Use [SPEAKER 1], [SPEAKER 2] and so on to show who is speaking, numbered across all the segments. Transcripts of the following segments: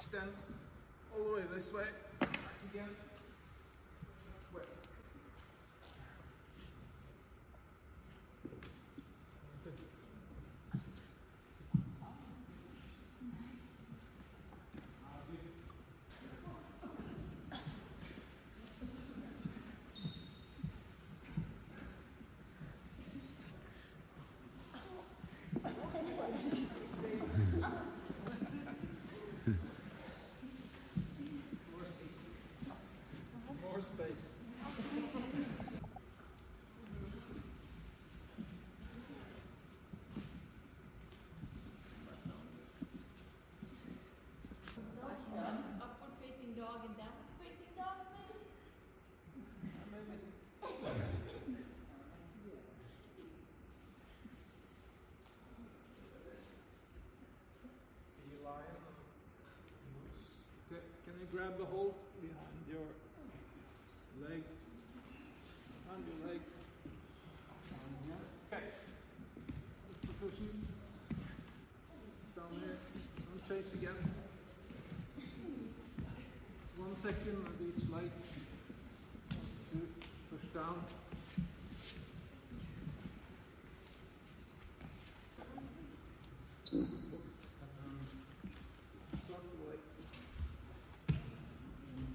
[SPEAKER 1] Extend all the way this way. Back again. Way. More space. More space.
[SPEAKER 2] Upward facing dog and downward facing dog, maybe?
[SPEAKER 1] See you lion. Moose. Okay, can you grab the hole behind your leg? Behind your leg. Okay. Position. Down here. And change again. One second on each leg. Two. Push down. Drop the leg.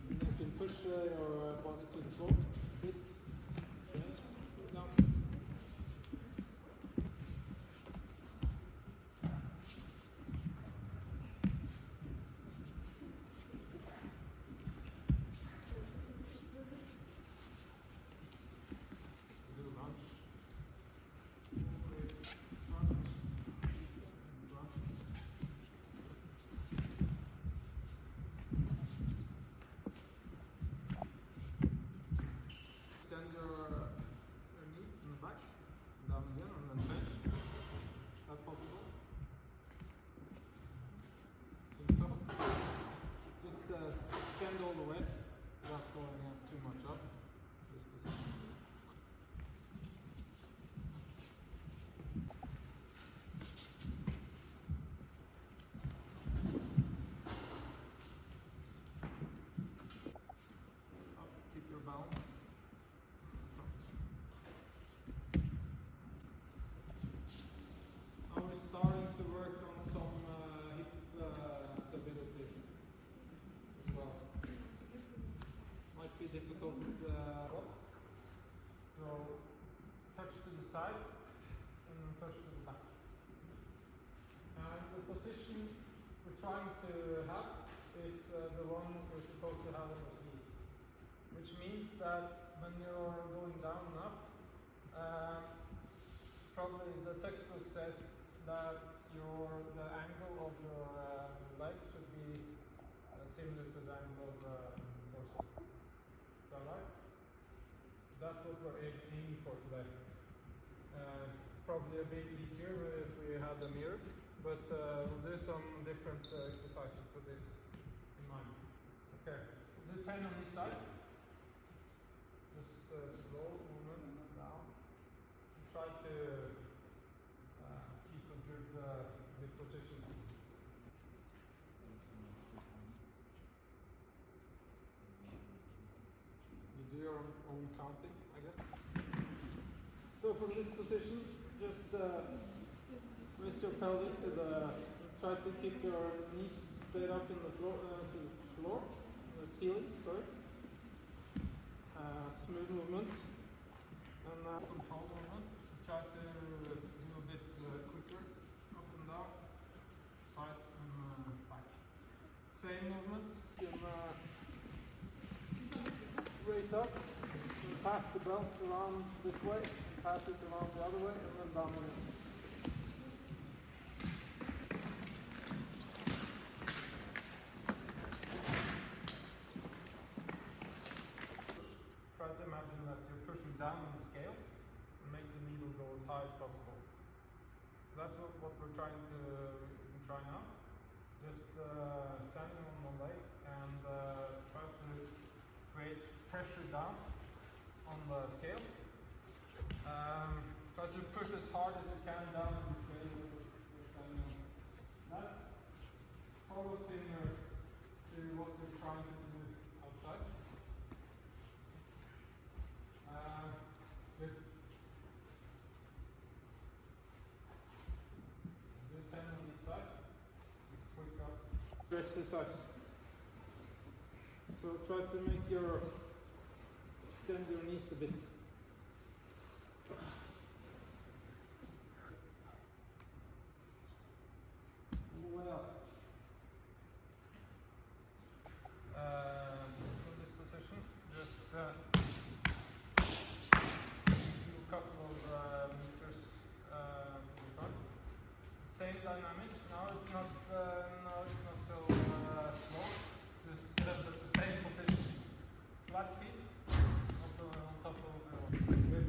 [SPEAKER 1] You can push uh, your uh, body to the floor. Hit. Change. Down. Do lunge. Front. Front. Extend your, uh, your knee in the back, down again, and then change. Is that possible? Think so? Just uh, extend all the way without going uh, too much up. This position. Up, keep your balance. Now we're starting to work on some uh, hip uh, stability as well. Might be difficult. Uh, so touch to the side and then touch to the back. And the position we're trying to have is uh, the one we're supposed to have on our knees. Which means that when you're going down and up, uh, probably the textbook says that your the angle of your uh, leg should be uh, similar to the angle of the torso. Is that right? That's what we're aiming for today. Uh, probably a bit easier if we had a mirror, but uh, we'll do some different uh, exercises for this we'll 10 on each side. Just uh, slow movement and down. Try to uh, keep a good, uh, good position. You do your own, own counting, I guess. So from this position, just uh, raise your pelvis to the. Try to keep your knees straight up in the floor, uh, to the floor, Sorry. Uh, smooth movement and uh, control movement. Try to do a bit uh, quicker, up and down, side and uh, back. Same movement. Can uh, raise up, and pass the belt around this way, pass it around the other way, and then down again. Try to imagine that you're pushing down on the scale and go as high as possible. That's what, what we're trying to try now. Just uh, standing on one leg and uh, try to create pressure down on the scale. Um, try to push as hard as you can down the scale. That's probably similar to what on. That's follow similar exercise. So try to make your extend your knees a bit. Well, um, for this position, just uh, do a couple of uh, meters uh. Same dynamic. Now it's not uh, now it's not so uh, slow. Just uh, but the same position. Flat feet on, the, on top of the good.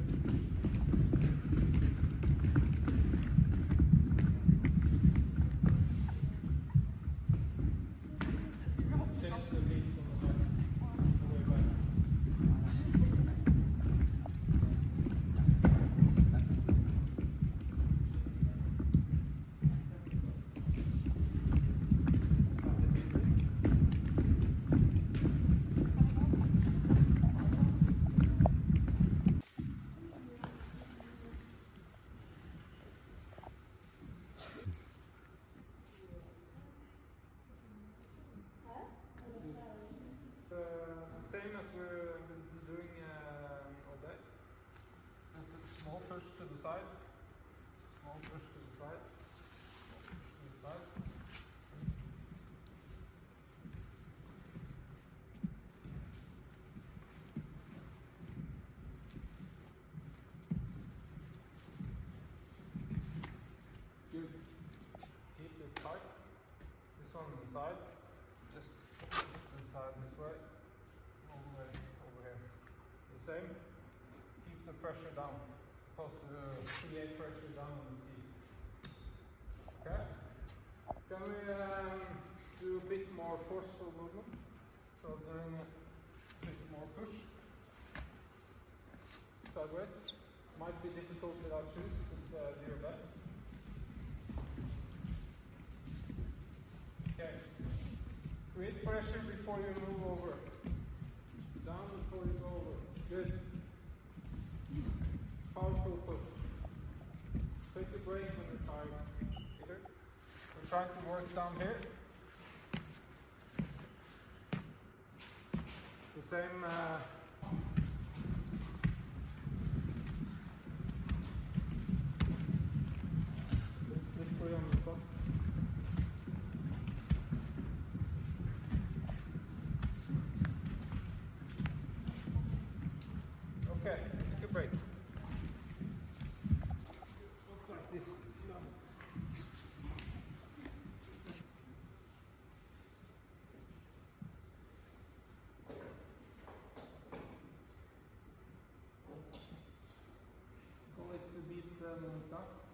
[SPEAKER 1] Change the beat on the back, the way back. Uh, same as we've been doing uh, all day. Just a small push to the side. Small push to the side. Push to the side. Good. Keep this tight. This one on the side. Just this side this way. All the way over here. The same. Keep the pressure down. Supposed to create pressure down on the seat. Okay? Can we um, do a bit more forceful movement? So doing a bit more push. Sideways. Might be difficult without shoes, but uh, do your best. Okay. Create pressure before you move over. Down before you go over. Good. Powerful push. Take a break when you're tired. We're trying to work down here. The same. Uh, it's slippery on the top. Okay, take a break. Look like this. No. Goal is to beat the Monta.